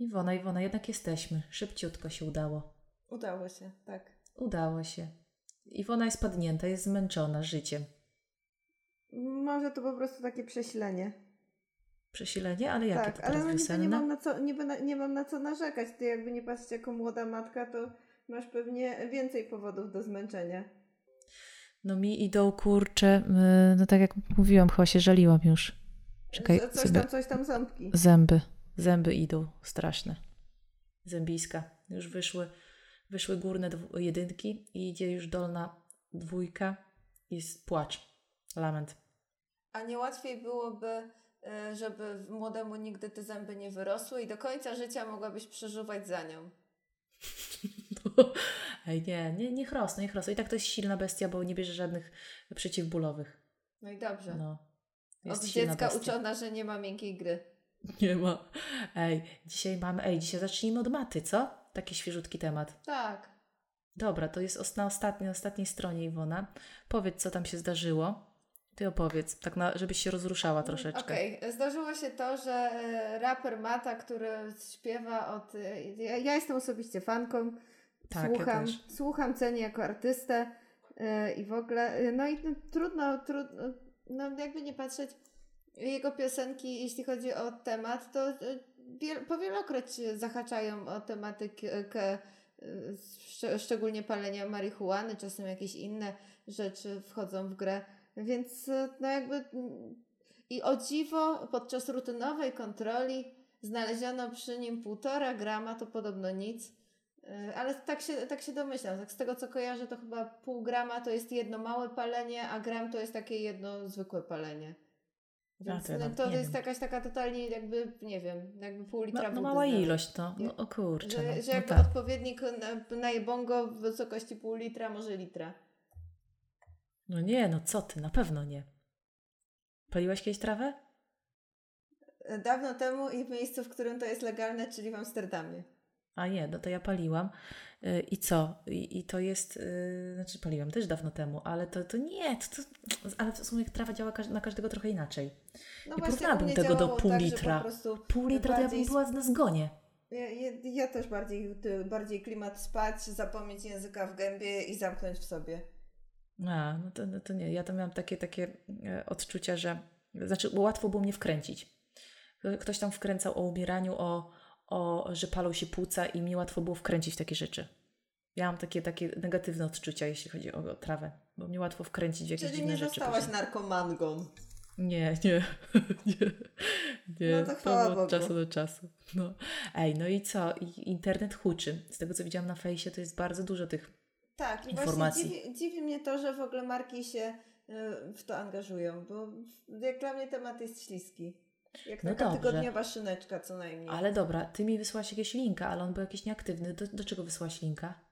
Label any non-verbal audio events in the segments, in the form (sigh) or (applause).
Iwona, Iwona, jednak jesteśmy. Szybciutko się udało. Udało się, tak. Udało się. Iwona jest padnięta, jest zmęczona życiem. Może to po prostu takie przesilenie. Przesilenie? Ale jakie tak, to ale no nie mam, na co, niby na, nie mam na co narzekać. Ty jakby nie patrzeć jako młoda matka, to masz pewnie więcej powodów do zmęczenia. No mi idą kurcze, no tak jak mówiłam, chyba się żaliłam już. Czekaj, Co- coś sobie- tam, coś tam ząbki. Zęby. Zęby idą straszne. Zębiska. Już wyszły, wyszły górne jedynki i idzie już dolna dwójka. Jest płacz. Lament. A nie łatwiej byłoby, y, żeby młodemu nigdy te zęby nie wyrosły i do końca życia mogłabyś przeżuwać za nią. (laughs) Ej, nie, nie, niech rosną, niech rosną. I tak to jest silna bestia, bo nie bierze żadnych przeciwbólowych. No i dobrze. No. Od dziecka bestia. uczona, że nie ma miękkiej gry. (laughs) Nie ma. Ej, dzisiaj mamy, ej, dzisiaj zacznijmy od maty, co? Taki świeżutki temat. Tak. Dobra, to jest na ostatniej, ostatniej stronie Iwona. Powiedz, co tam się zdarzyło. Ty opowiedz, tak na, żebyś się rozruszała troszeczkę. Okej, zdarzyło się to, że e, raper Mata, który śpiewa od... e, Ja, ja jestem osobiście fanką, Tak, ja słucham, też. słucham, cenię jako artystę e, i w ogóle, no i no, trudno, trudno, no jakby nie patrzeć, jego piosenki, jeśli chodzi o temat, to e, wiel, powielokroć zahaczają o tematykę, e, szcz- szczególnie palenia marihuany, czasem jakieś inne rzeczy wchodzą w grę, więc e, no jakby i o dziwo podczas rutynowej kontroli znaleziono przy nim półtora grama, to podobno nic. E, Ale tak się, tak się domyślam. Tak z tego co kojarzę, to chyba pół grama to jest jedno małe palenie, a gram to jest takie jedno zwykłe palenie. Więc to no, nawet to jest wiem. jakaś taka totalnie jakby, nie wiem, jakby pół litra No, no mała ilość, no. no o kurczę. Że, no, że no jakby tak. odpowiednik na, na jebongo w wysokości pół litra, może litra. No nie, no co ty, na pewno nie. Paliłaś kiedyś trawę? Dawno temu i w miejscu, w którym to jest legalne, czyli w Amsterdamie. A nie, no to ja paliłam. Y, I co? I, i to jest, y, znaczy paliłam też dawno temu, ale to, to nie, to, to, ale w sumie trawa działa na każdego trochę inaczej. No Nie właśnie, porównałabym tego do pół tak, litra. Po prostu Pół litra to ja bym była na zgonie. Ja, ja, ja też bardziej, bardziej klimat spać, zapomnieć języka w gębie i zamknąć w sobie. A, no to, no to nie. Ja to miałam takie, takie e, odczucia, że znaczy łatwo było mnie wkręcić. Ktoś tam wkręcał o umieraniu, o, o że palą się płuca i mi łatwo było wkręcić takie rzeczy. Ja mam takie, takie negatywne odczucia, jeśli chodzi o, o trawę, bo mnie łatwo wkręcić w jakieś Czyli dziwne nie rzeczy. zostałaś później. narkomangą. Nie, nie, (laughs) nie, nie. No to to od czasu do czasu. No. Ej, no i co? Internet huczy. Z tego, co widziałam na fejsie, to jest bardzo dużo tych Tak, i Informacji. właśnie dziwi, dziwi mnie to, że w ogóle marki się y, w to angażują, bo jak dla mnie temat jest śliski. Jak No taka dobrze. tygodniowa szyneczka co najmniej. Ale dobra, ty mi wysłałaś jakiegoś linka, ale on był jakiś nieaktywny. Do, do czego wysłałaś linka?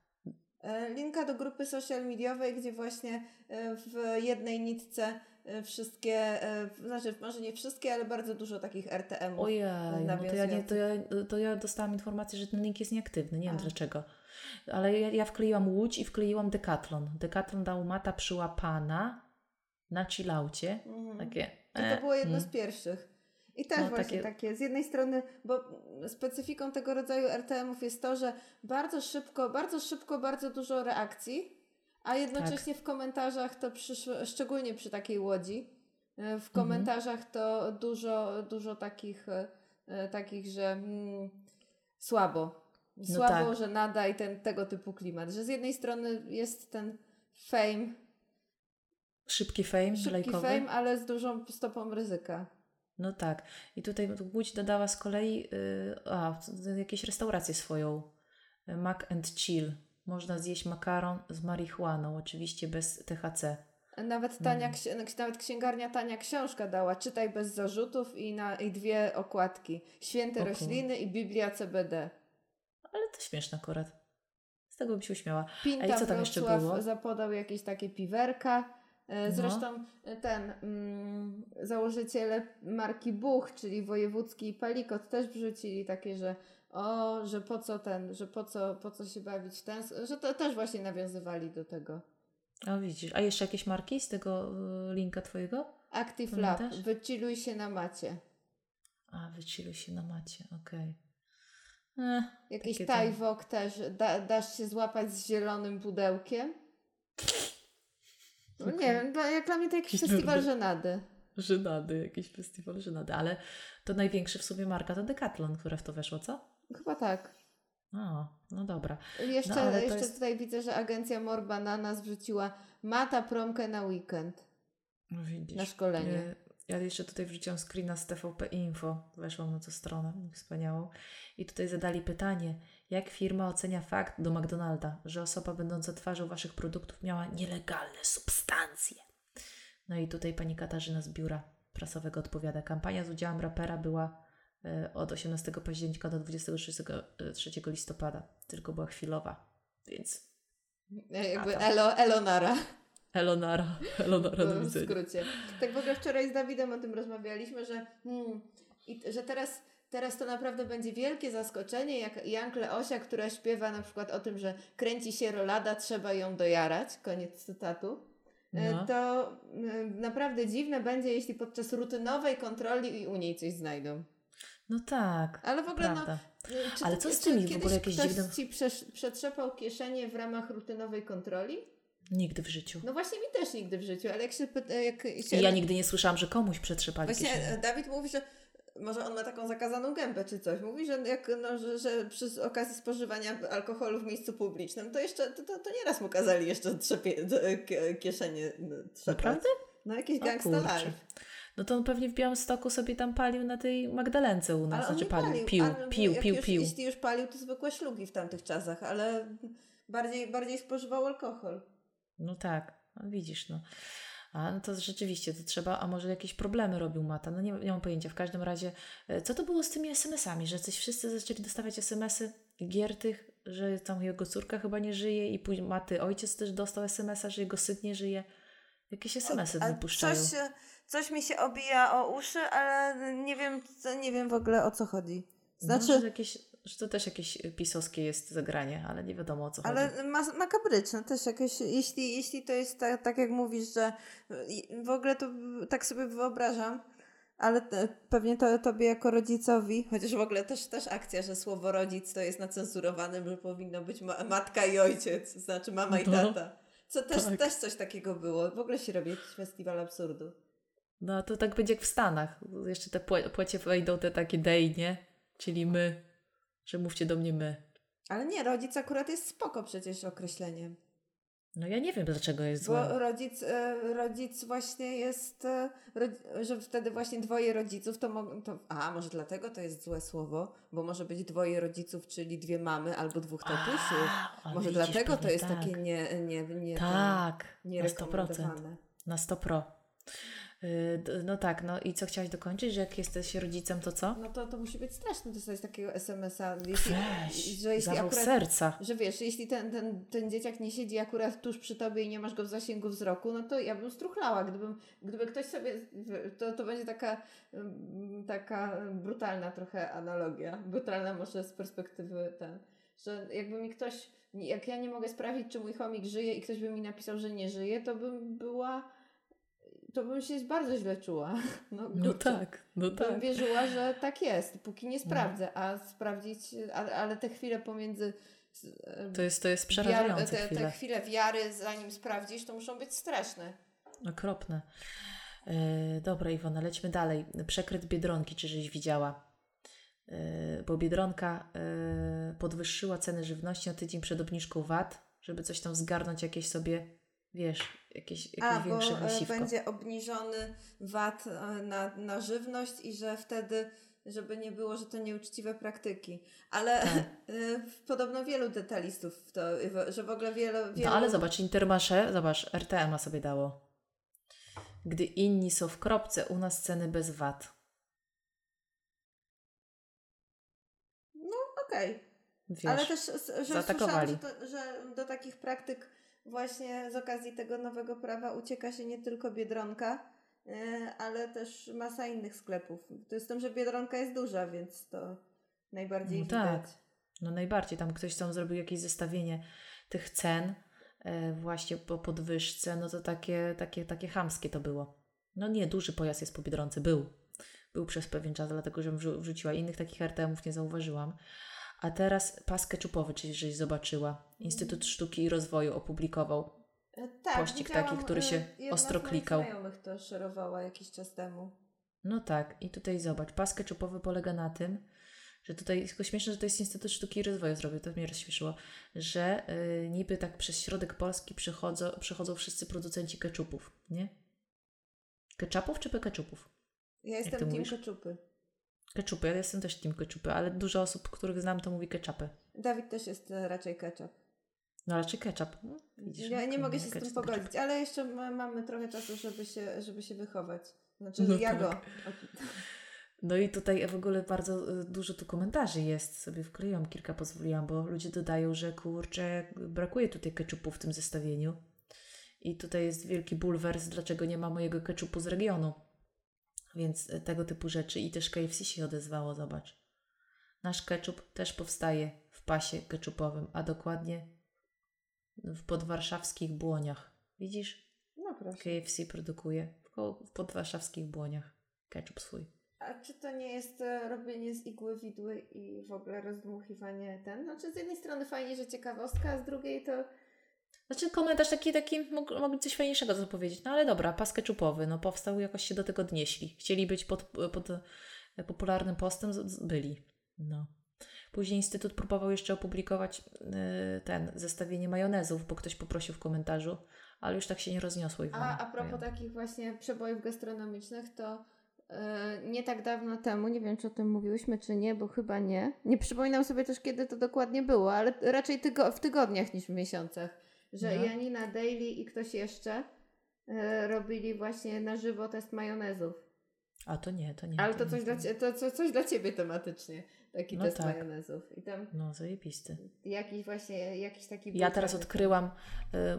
E, Linka do grupy social mediowej, gdzie właśnie e, w jednej nitce e, wszystkie, znaczy może nie wszystkie, ale bardzo dużo takich RTM-ów. Ojej, no to ja, nie, to, ja, to ja dostałam informację, że ten link jest nieaktywny. Nie wiem A. dlaczego. Ale ja, ja wkleiłam Łódź i wkleiłam Decathlon. Decathlon dał mata przyłapana na chillaucie. Mhm. Takie. I to było jedno mm. z pierwszych. I też No, właśnie takie- takie... z jednej strony, bo specyfiką tego rodzaju RTM-ów jest to, że bardzo szybko, bardzo szybko, bardzo dużo reakcji, a jednocześnie Tak. w komentarzach to przyszło, szczególnie przy takiej łodzi, e, Mhm. w komentarzach to dużo, dużo takich, e, takich, że mm, słabo. Słabo, tak. że nada i ten, tego typu klimat. Że z jednej strony jest ten fame, Szybki fame szybki lajkowy. fame, ale z dużą stopą ryzyka. No tak. I tutaj Łódź dodała z kolei y, a, jakieś restaurację swoją. y, Mac and Chill. Można zjeść makaron z marihuaną, oczywiście bez THC. Nawet tania, Mm. nawet księgarnia Tania Książka dała Czytaj bez zarzutów i, na, i dwie okładki. Święte rośliny i Biblia CBD. Ale to śmieszne akurat. Z tego bym się uśmiała. Pinta A i co tam jeszcze Wrocław było? zapodał jakieś takie piwerka. E, No. Zresztą e, ten mm, założyciele marki Buch, czyli wojewódzki i Palikot też wrzucili takie, że o, że po co ten, że po co, po co się bawić w ten, że to też właśnie nawiązywali do tego. A widzisz. A jeszcze jakieś marki z tego y, linka twojego? Active Lab, wychilluj się na macie. A, wyciluj się na macie, okej. Eh, Jakiś tam- tajwok też, da, dasz się złapać z zielonym pudełkiem. No nie wiem, dla, jak dla mnie to jakiś festiwal żenady. Żenady, jakiś festiwal żenady, ale to największy w sumie marka to Decathlon, która w to weszło, co? Chyba tak. O, no dobra. Jeszcze, No, jeszcze jest- tutaj widzę, że agencja More Bananas wrzuciła Mata promkę na weekend, No widzisz. na szkolenie. Nie, Ja jeszcze tutaj wrzuciłam screena z TVP Info, weszłam na tę stronę wspaniałą i tutaj zadali pytanie, jak firma ocenia fakt do McDonalda, że osoba będąca twarzą Waszych produktów miała nielegalne substancje. No i tutaj pani Katarzyna z biura prasowego odpowiada, kampania z udziałem rapera była e, od 18 października do 23 e, 3 listopada, tylko była chwilowa, więc E, Jakby elo, Elonara. Elonara, Elonara do w skrócie. Tak w ogóle wczoraj z Dawidem o tym rozmawialiśmy, że, hmm, i, że teraz, teraz to naprawdę będzie wielkie zaskoczenie, jak Jankle Osia, która śpiewa na przykład o tym, że kręci się rolada, trzeba ją dojarać, koniec cytatu. E, No. To mm, naprawdę dziwne będzie, jeśli podczas rutynowej kontroli u niej coś znajdą. No tak, Ale w ogóle, no, prawda. e, czy Ale co z tymi w ogóle jakieś ktoś dziwne- ci przetrzepał kieszenie w ramach rutynowej kontroli? Nigdy w życiu. No właśnie mi też nigdy w życiu, ale jak się pyta, jak się... I ja nigdy nie słyszałam, że komuś przetrzepali Właśnie kieszenie. e, Dawid mówi, że może on ma taką zakazaną gębę czy coś. Mówi, że, jak, no, że, że przy okazji spożywania alkoholu w miejscu publicznym, to jeszcze, to, to, to nieraz mu kazali jeszcze trzepie, kieszenie no, trzepać. Naprawdę? No jakieś O gangsta life. No to on pewnie w Białymstoku sobie tam palił na tej Magdalence u nas. Ale Znaczy palił, palił. pił, ale pił, pił, już, pił. Jeśli już palił, to zwykłe szlugi w tamtych czasach, ale bardziej, bardziej spożywał alkohol. No tak, no widzisz, no. A no to rzeczywiście, to trzeba, a może jakieś problemy robił Mata, no nie, nie mam pojęcia. W każdym razie, e, co to było z tymi SMS-ami, że coś wszyscy zaczęli dostawać SMS-y gier tych, że tam jego córka chyba nie żyje i później Maty ojciec też dostał SMS-a, że jego syn nie żyje. Jakieś SMS-y wypuszczają. Coś, coś mi się obija o uszy, ale nie wiem, nie wiem w ogóle o co chodzi. Znaczy, Znaczy, że, jakieś, że to też jakieś pisowskie jest zagranie, ale nie wiadomo o co chodzi. Ale ma, makabryczne też jakieś, jeśli, jeśli to jest tak, tak jak mówisz, że i- w ogóle to tak sobie wyobrażam, ale te- pewnie to tobie jako rodzicowi, chociaż w ogóle też, też akcja, że słowo rodzic to jest nacenzurowane, że powinno być ma, matka i ojciec, to znaczy mama i No, tata. Co też, tak. też coś takiego było. W ogóle się robi jakiś festiwal absurdu. No to tak będzie jak w Stanach. Jeszcze te płecie wejdą te takie they, nie? Czyli my, że mówcie do mnie my. Ale nie, rodzic akurat jest spoko przecież określeniem. No ja nie wiem, dlaczego jest Bo złe. rodzic, e, rodzic właśnie jest, e, że wtedy właśnie dwoje rodziców to mogą, to, a może dlatego to jest złe słowo, bo może być dwoje rodziców, czyli dwie mamy albo dwóch tatusiów. A, Może widzisz, dlatego to jest tak. takie nie, nie, nie, Tak, nie na 100%. rekomendowane. Na 100 pro. D- no tak, no i co chciałaś dokończyć, że jak jesteś rodzicem, to co? No to, to musi być straszne dostać takiego SMS-a, jeśli, Weź, że jeśli akurat serca. że wiesz, jeśli ten, ten, ten dzieciak nie siedzi akurat tuż przy tobie i nie masz go w zasięgu wzroku, no to ja bym struchlała. Gdybym, gdyby ktoś sobie, to, to będzie taka, mm, taka brutalna trochę analogia, brutalna może z perspektywy ten, że jakby mi ktoś, jak ja nie mogę sprawdzić, czy mój chomik żyje i ktoś by mi napisał, że nie żyje, to bym była, to bym się bardzo źle czuła. (laughs) No, No tak, no Bym tak. wierzyła, że tak jest, póki nie sprawdzę, a sprawdzić, ale, ale te chwile pomiędzy e, To jest, to jest przerażające te, chwile. te chwile wiary, zanim sprawdzisz, to muszą być straszne. Okropne. Yy, dobra, Iwona, lećmy dalej. Przekryt Biedronki, czy żeś widziała? Yy, bo Biedronka yy, podwyższyła ceny żywności na tydzień przed obniżką VAT, żeby coś tam zgarnąć, jakieś sobie, wiesz, jakieś, jakieś A, bo większe e, wysiwko. będzie obniżony VAT e, na, na żywność i że wtedy, żeby nie było, że to nieuczciwe praktyki. Ale Tak. e, podobno wielu detalistów to, że w ogóle wielu... wielu No ale zobacz, Intermarché, zobacz, RTM sobie dało. Gdy inni są w kropce, u nas ceny bez VAT. Okej. Wiesz, Ale też, że słyszałam, że, to, że do takich praktyk właśnie z okazji tego nowego prawa ucieka się nie tylko Biedronka, e, ale też masa innych sklepów. To jest tym, że Biedronka jest duża, więc to najbardziej No widać. tak. No najbardziej, tam ktoś tam zrobił jakieś zestawienie tych cen e, właśnie po podwyżce, no to takie, takie, takie chamskie to było. No nie, duży pojazd jest po Biedronce, był. Był przez pewien czas, dlatego że wrzu- wrzuciła. Innych takich RTM-ów nie zauważyłam. A teraz pas keczupowy, czyli żeś zobaczyła. Instytut Sztuki i Rozwoju opublikował E, Tak, Pościg taki, który e, się ostro klikał. znajomych to szerowała jakiś czas temu. No tak, i tutaj zobacz, pas keczupowy polega na tym, że tutaj, tylko śmieszne, że to jest Instytut Sztuki i Rozwoju zrobił, to mnie rozśmieszyło, że y, niby tak przez środek Polski przychodzą, przychodzą wszyscy producenci keczupów, nie? Ketchupów czy keczupów? Ja jestem team mówisz? keczupy. Keczupy, ja jestem też team keczupy, ale dużo osób, których znam, to mówi ketchupy. Dawid też jest e, raczej ketchup. No raczej ketchup. No, widzisz, Ja nie mogę się z ketchup tym to ketchup. pogodzić, ale jeszcze ma, mamy trochę czasu, żeby się, żeby się wychować. Znaczy, No ja tak. go. No i tutaj w ogóle bardzo y, dużo tu komentarzy jest, sobie wkleiłam kilka, pozwoliłam, bo ludzie dodają, że kurczę, brakuje tutaj keczupu w tym zestawieniu. I tutaj jest wielki bulwers, dlaczego nie ma mojego keczupu z regionu. Więc y, tego typu rzeczy i też KFC się odezwało, zobacz. Nasz keczup też powstaje w pasie keczupowym, a dokładnie w podwarszawskich Błoniach. Widzisz? No proszę. KFC produkuje w podwarszawskich Błoniach keczup swój. A czy to nie jest e, robienie z igły widły i w ogóle rozdmuchiwanie ten? Znaczy z jednej strony fajnie, że ciekawostka, a z drugiej to Znaczy komentarz taki, taki mogli coś fajniejszego co powiedzieć. No ale dobra, pas keczupowy, no powstał, jakoś się do tego odnieśli. Chcieli być pod, pod e, popularnym postem, byli. No. Później Instytut próbował jeszcze opublikować y, ten, zestawienie majonezów, bo ktoś poprosił w komentarzu, ale już tak się nie rozniosło. Iwona, A, a propos takich właśnie przebojów gastronomicznych, to e, nie tak dawno temu, nie wiem czy o tym mówiłyśmy czy nie, bo chyba nie. Nie przypominam sobie też kiedy to dokładnie było, ale raczej tygo- w tygodniach niż w miesiącach. Że No. Janina Daily i ktoś jeszcze e, robili właśnie na żywo test majonezów. A to nie, to nie. Ale to nie coś, dla, znam. cie- to, co, coś dla Ciebie tematycznie, taki No test tak. majonezów. I tam No, zajebisty. jakiś właśnie, jakiś taki... Ja teraz odkryłam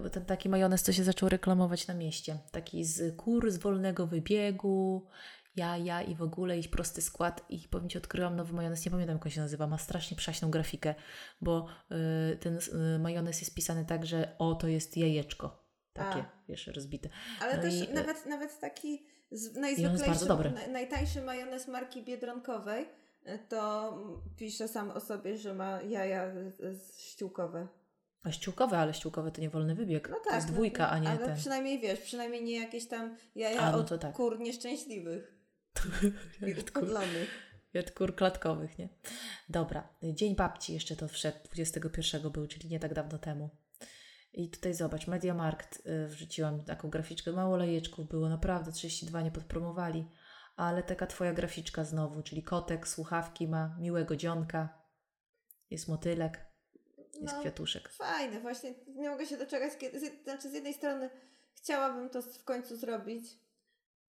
y, ten taki majonez, co się zaczął reklamować na mieście. Taki z kur, z wolnego wybiegu, jaja i w ogóle i prosty skład. I powiem Ci, odkryłam nowy majonez, nie pamiętam jak on się nazywa, ma strasznie przaśną grafikę, bo y, ten y, majonez jest pisany tak, że o, to jest jajeczko. Takie, A. wiesz, rozbite. Ale No też i, e, nawet, nawet taki z, najzwyklejszy, najtańszy majonez marki Biedronkowej e, to pisze sam o sobie, że ma jaja ściółkowe. A ściółkowe, ale ściółkowe to nie wolny wybieg. No tak. to jest no, dwójka, a nie ale ten. przynajmniej wiesz, przynajmniej nie jakieś tam jaja A, no od tak. kur nieszczęśliwych (laughs) i Jak kur- upodlonych. Jak kur klatkowych, nie? Dobra, Dzień Babci jeszcze to wszedł, 21 był, czyli nie tak dawno temu. I tutaj zobacz, Mediamarkt y, wrzuciłam taką graficzkę, mało lejeczków było, naprawdę 32 nie podpromowali, ale taka twoja graficzka znowu, czyli kotek, słuchawki ma, miłego dzionka, jest motylek, jest No. kwiatuszek. Fajne, właśnie nie mogę się doczekać, kiedy, z, znaczy z jednej strony chciałabym to w końcu zrobić,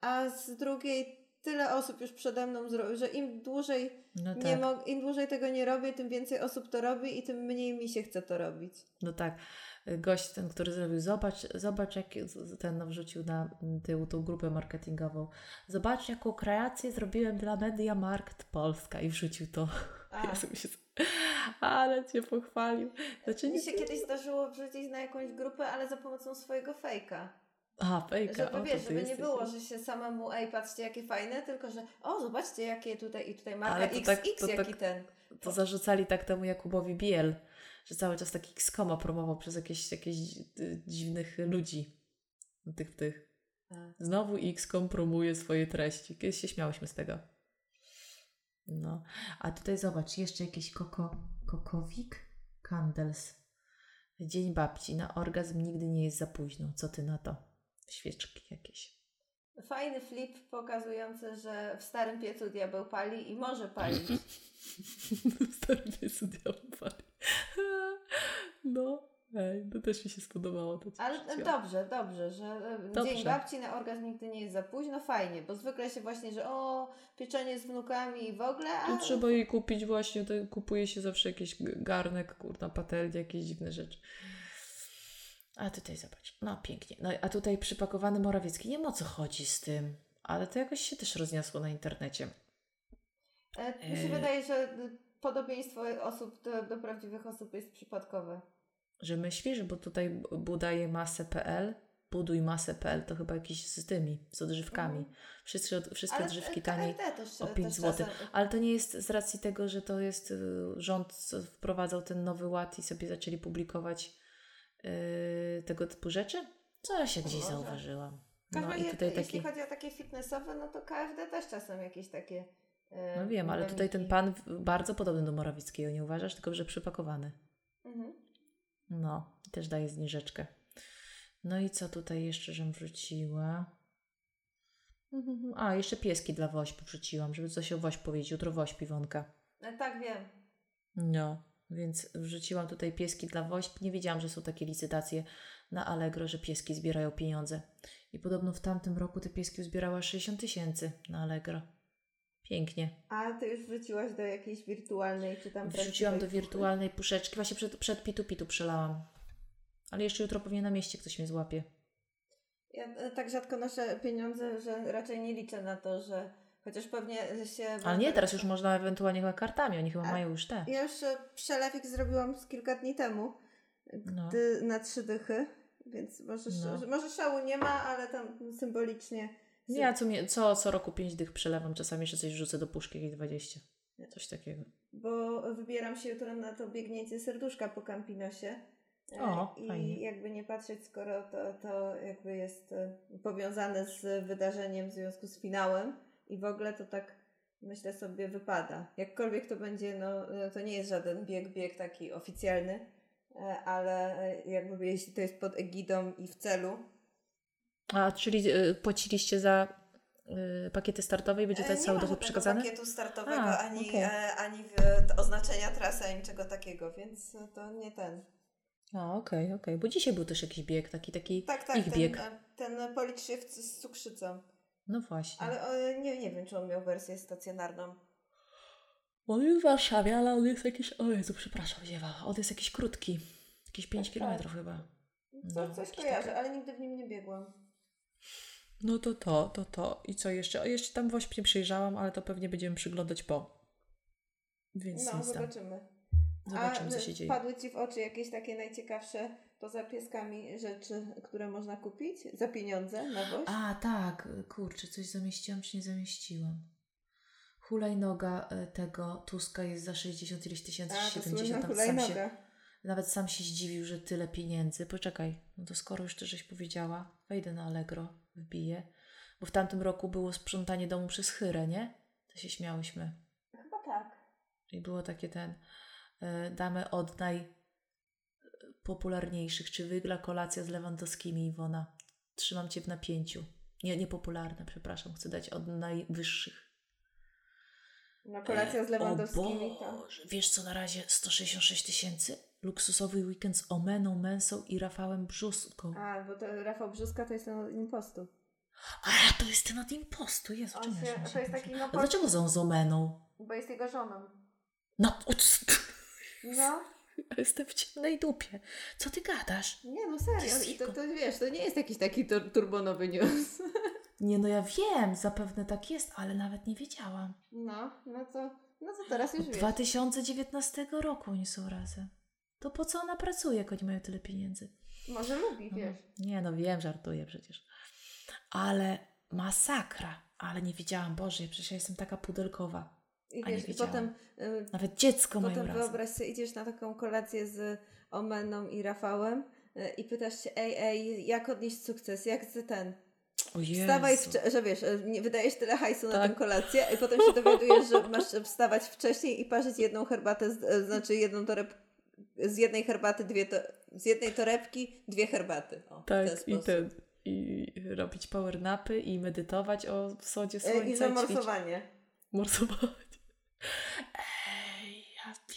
a z drugiej tyle osób już przede mną zrobiło, że im dłużej No nie tak, mo- im dłużej tego nie robię, tym więcej osób to robi i tym mniej mi się chce to robić. no tak. Gość ten, który zrobił, zobacz, zobacz jak ten no, wrzucił na tył tą grupę marketingową. Zobacz jaką kreację zrobiłem dla Mediamarkt Polska i wrzucił to. (laughs) Ja się... Ale cię pochwalił. Znaczy, mi nie... się kiedyś zdarzyło wrzucić na jakąś grupę, ale za pomocą swojego fejka. A, fejka. Żeby o, wiesz, żeby nie było, że się samemu, ej, patrzcie jakie fajne, tylko że o, zobaczcie jakie tutaj i tutaj marka XX, tak- to jaki tak- ten. To zarzucali tak temu Jakubowi Biel, że cały czas taki skoma promował przez jakieś, jakieś y, dziwnych ludzi. No, Tych, tych. Znowu XCOM promuje swoje treści. Kiedyś się śmiałyśmy z tego. No. A tutaj zobacz, jeszcze jakiś koko, kokowik? Candles. Dzień babci. Na orgazm nigdy nie jest za późno. Co ty na to? Świeczki jakieś. Fajny flip pokazujący, że w starym piecu diabeł pali i może palić. (laughs) Stary piesu diabeł pali. (laughs) No, ej, to też mi się spodobało. To Ale wrzuciłam. dobrze, dobrze, że e, Dobrze. Dzień Babci na orgazm nigdy nie jest za późno, fajnie, bo zwykle się właśnie, że o, pieczenie z wnukami i w ogóle, a Tu trzeba jej kupić właśnie, to kupuje się zawsze jakiś garnek, kurna, patelnia, jakieś dziwne rzeczy. A tutaj zobacz, no pięknie. No a tutaj przypakowany Morawiecki, nie wiem o co chodzi z tym, ale to jakoś się też rozniosło na internecie. e, mi się e, wydaje, że y, podobieństwo osób do, do prawdziwych osób jest przypadkowe. Że myślisz, bo tutaj budaje masę.pl, buduj masę.pl to chyba jakiś z tymi, z odżywkami. Wszystkie, wszystkie Ale odżywki taniej też, o też 5 zł. Ale to nie jest z racji tego, że to jest y, rząd co wprowadzał ten nowy ład i sobie zaczęli publikować y, tego typu rzeczy? Co ja się gdzieś zauważyłam. No i tutaj jeśli taki. chodzi o takie fitnessowe, no to KFD też czasem jakieś takie. e, No wiem, ale tutaj ten pan bardzo podobny do Morawickiego, nie uważasz? Tylko, że przypakowany. Mhm. No, też daje zniżeczkę. No i co tutaj jeszcze, żem wrzuciła? Mhm. A, jeszcze pieski dla Wośp wrzuciłam, żeby coś o Wośp powiedzieć. Jutro Wośp Iwonka. E, tak, wiem. No, więc wrzuciłam tutaj pieski dla Wośp. Nie wiedziałam, że są takie licytacje na Allegro, że pieski zbierają pieniądze. I podobno w tamtym roku te pieski zbierała 60 tysięcy na Allegro. Pięknie. A ty już wrzuciłaś do jakiejś wirtualnej, czy tam Wrzuciłam do wirtualnej puszeczki. Właśnie przed, przed Pitu Pitu przelałam. Ale jeszcze jutro pewnie na mieście ktoś mnie złapie. Ja e, tak rzadko noszę pieniądze, że raczej nie liczę na to, że chociaż pewnie się. Ale nie, teraz już można ewentualnie chyba kartami. Oni chyba A- mają już te. Ja już e, przelewik zrobiłam z kilka dni temu No. ty, na trzy dychy, więc może, No. może szału nie ma, ale tam symbolicznie. Nie, ja co, co, co roku 5 dych przelewam. Czasami jeszcze coś rzucę do puszki, jakieś 20. Coś takiego. Bo wybieram się jutro na to biegnięcie serduszka po Campinosie. E, O, I fajnie. jakby nie patrzeć, skoro to, to jakby jest e, powiązane z wydarzeniem w związku z finałem i w ogóle to tak myślę sobie wypada. Jakkolwiek to będzie, no e, to nie jest żaden bieg, bieg taki oficjalny, e, ale e, jakby jeśli to jest pod egidą i w celu, A, czyli płaciliście za y, pakiety startowe i będzie ten nie cały dochód przekazany? pakietu startowego, A, ani, e, ani w, oznaczenia trasy, ani niczego takiego, więc to nie ten. A, okej, okej. Bo dzisiaj był też jakiś bieg, taki, taki Tak, tak, ich ten, bieg. ten policz się z cukrzycą. No właśnie. Ale e, nie, nie wiem, czy on miał wersję stacjonarną. On jest w Warszawie, ale on jest jakiś... O Jezu, przepraszam, ziewa. On jest jakiś krótki. Jakieś 5 Tak, kilometrów chyba. Co, No, coś kojarzę, taki- ale nigdy w nim nie biegłam. No to to, to to. I co jeszcze? O, jeszcze tam właśnie nie przyjrzałam, ale to pewnie będziemy przyglądać po. Więc No, nic tam. zobaczymy. Zobaczymy, A co e, się dzieje. wpadły Ci w oczy jakieś takie najciekawsze poza pieskami rzeczy, które można kupić za pieniądze na woź? A, tak, kurczę, coś zamieściłam czy nie zamieściłam. Hulajnoga e, tego Tuska jest za 60 ileś tysięcy, A, to 70 słynna tam sam się, hulajnoga. Nawet sam się zdziwił, że tyle pieniędzy. Poczekaj, no to skoro już to żeś powiedziała, wejdę na Allegro, wbiję. Bo w tamtym roku było sprzątanie domu przez chyrę, nie? To się śmiałyśmy. Chyba tak. I było takie ten, y, damy od najpopularniejszych. Czy wygla kolacja z Lewandowskimi, Iwona? Trzymam Cię w napięciu. Nie, niepopularne, przepraszam. Chcę dać od najwyższych. No kolacja z E, Lewandowskimi. Boże, wiesz co na razie? 166 tysięcy? Luksusowy weekend z Omeną Mensą i Rafałem Brzuską. A, bo to Rafał Brzuska to jest ten od impostu. A, to jest ten od impostu. Jezu, ja się- to jest taki, no, A dlaczego z z Omeną? Bo jest jego żoną. No, No, (laughs) jestem w ciemnej dupie. Co ty gadasz? nie no serio. I to, to wiesz, to nie jest jakiś taki tur- turbonowy news. (laughs) Nie, no ja wiem, zapewne tak jest, ale nawet nie wiedziałam. No, no to, no to teraz już Od wiesz. 2019 roku oni są razem. To po co ona pracuje, jak oni mają tyle pieniędzy? Może lubi, No, wiesz. nie, no wiem, żartuję przecież. Ale masakra. Ale nie wiedziałam, Boże, przecież ja jestem taka pudelkowa. I wiesz, i potem, y, Nawet dziecko potem wyobraź sobie, idziesz na taką kolację z Omeną i Rafałem y, i pytasz się, ej, ej, jak odnieść sukces, jak z ten. Wstawaj, że wiesz, nie wydajesz tyle hajsu na Tak. tę kolację i potem się dowiadujesz, że masz wstawać wcześniej i parzyć jedną herbatę, z, znaczy jedną toreb, z jednej herbaty dwie, to, z jednej torebki dwie herbaty. O, w ten Tak, i ten. I robić power napy i medytować o wschodzie słońca. I zamorsowanie. Morsować.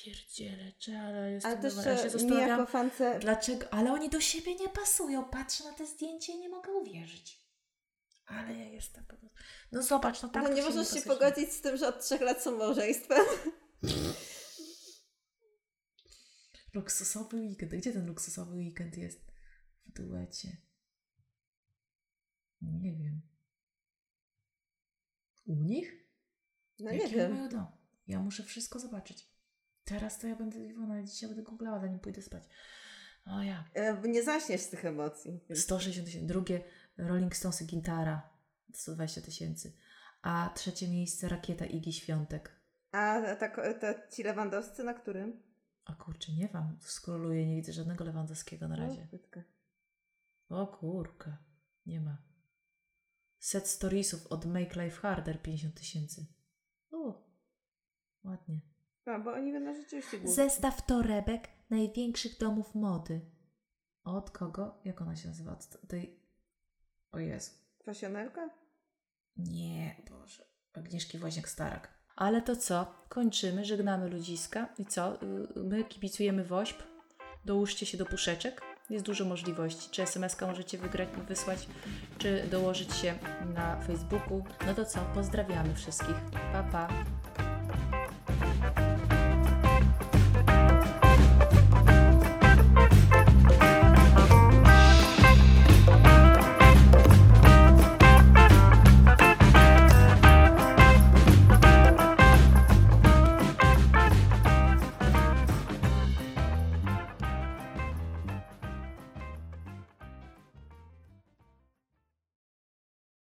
Pierdzielę, czy, ale jestem Ale też. Ja się zastanawiam, jako fance, dlaczego, ale oni do siebie nie pasują. Patrzę na te zdjęcie i nie mogę uwierzyć. Ale ja jestem po prostu... No zobacz, no tak no nie się możesz się pasuje. pogodzić z tym, że od trzech lat są małżeństwem. (laughs) Luksusowy weekend. Gdzie ten luksusowy weekend jest? W duecie. Nie wiem. U nich? No nie Jaki wiem. mają dom? Ja muszę wszystko zobaczyć. Teraz to ja będę, Iwona, dzisiaj będę googlała, zanim pójdę spać. O ja. E, Nie zaśniesz z tych emocji. 160 tysięcy. Drugie Rolling Stonesy Gintara 120 tysięcy. A trzecie miejsce Rakieta Igi Świątek. A tak, to ci lewandowscy na którym? O kurczę, nie wiem. Skroluję, nie widzę żadnego Lewandowskiego na razie. O. O kurka, nie ma. Set storiesów od Make Life Harder 50 tysięcy. O, ładnie. A, bo oni będą rzeczywiście głupie. Zestaw torebek największych domów mody. Od kogo? Jak ona się nazywa? Od tej... O Jezu. Kwasionelka? Nie, Boże. Agnieszki Woźniak-Starak. Ale to co? Kończymy, żegnamy ludziska. I co? Y, My kibicujemy WOŚP. Dołóżcie się do puszeczek. Jest dużo możliwości. Czy SMS-ka możecie wygrać, wysłać, czy dołożyć się na Facebooku. No to co? Pozdrawiamy wszystkich. Pa, pa.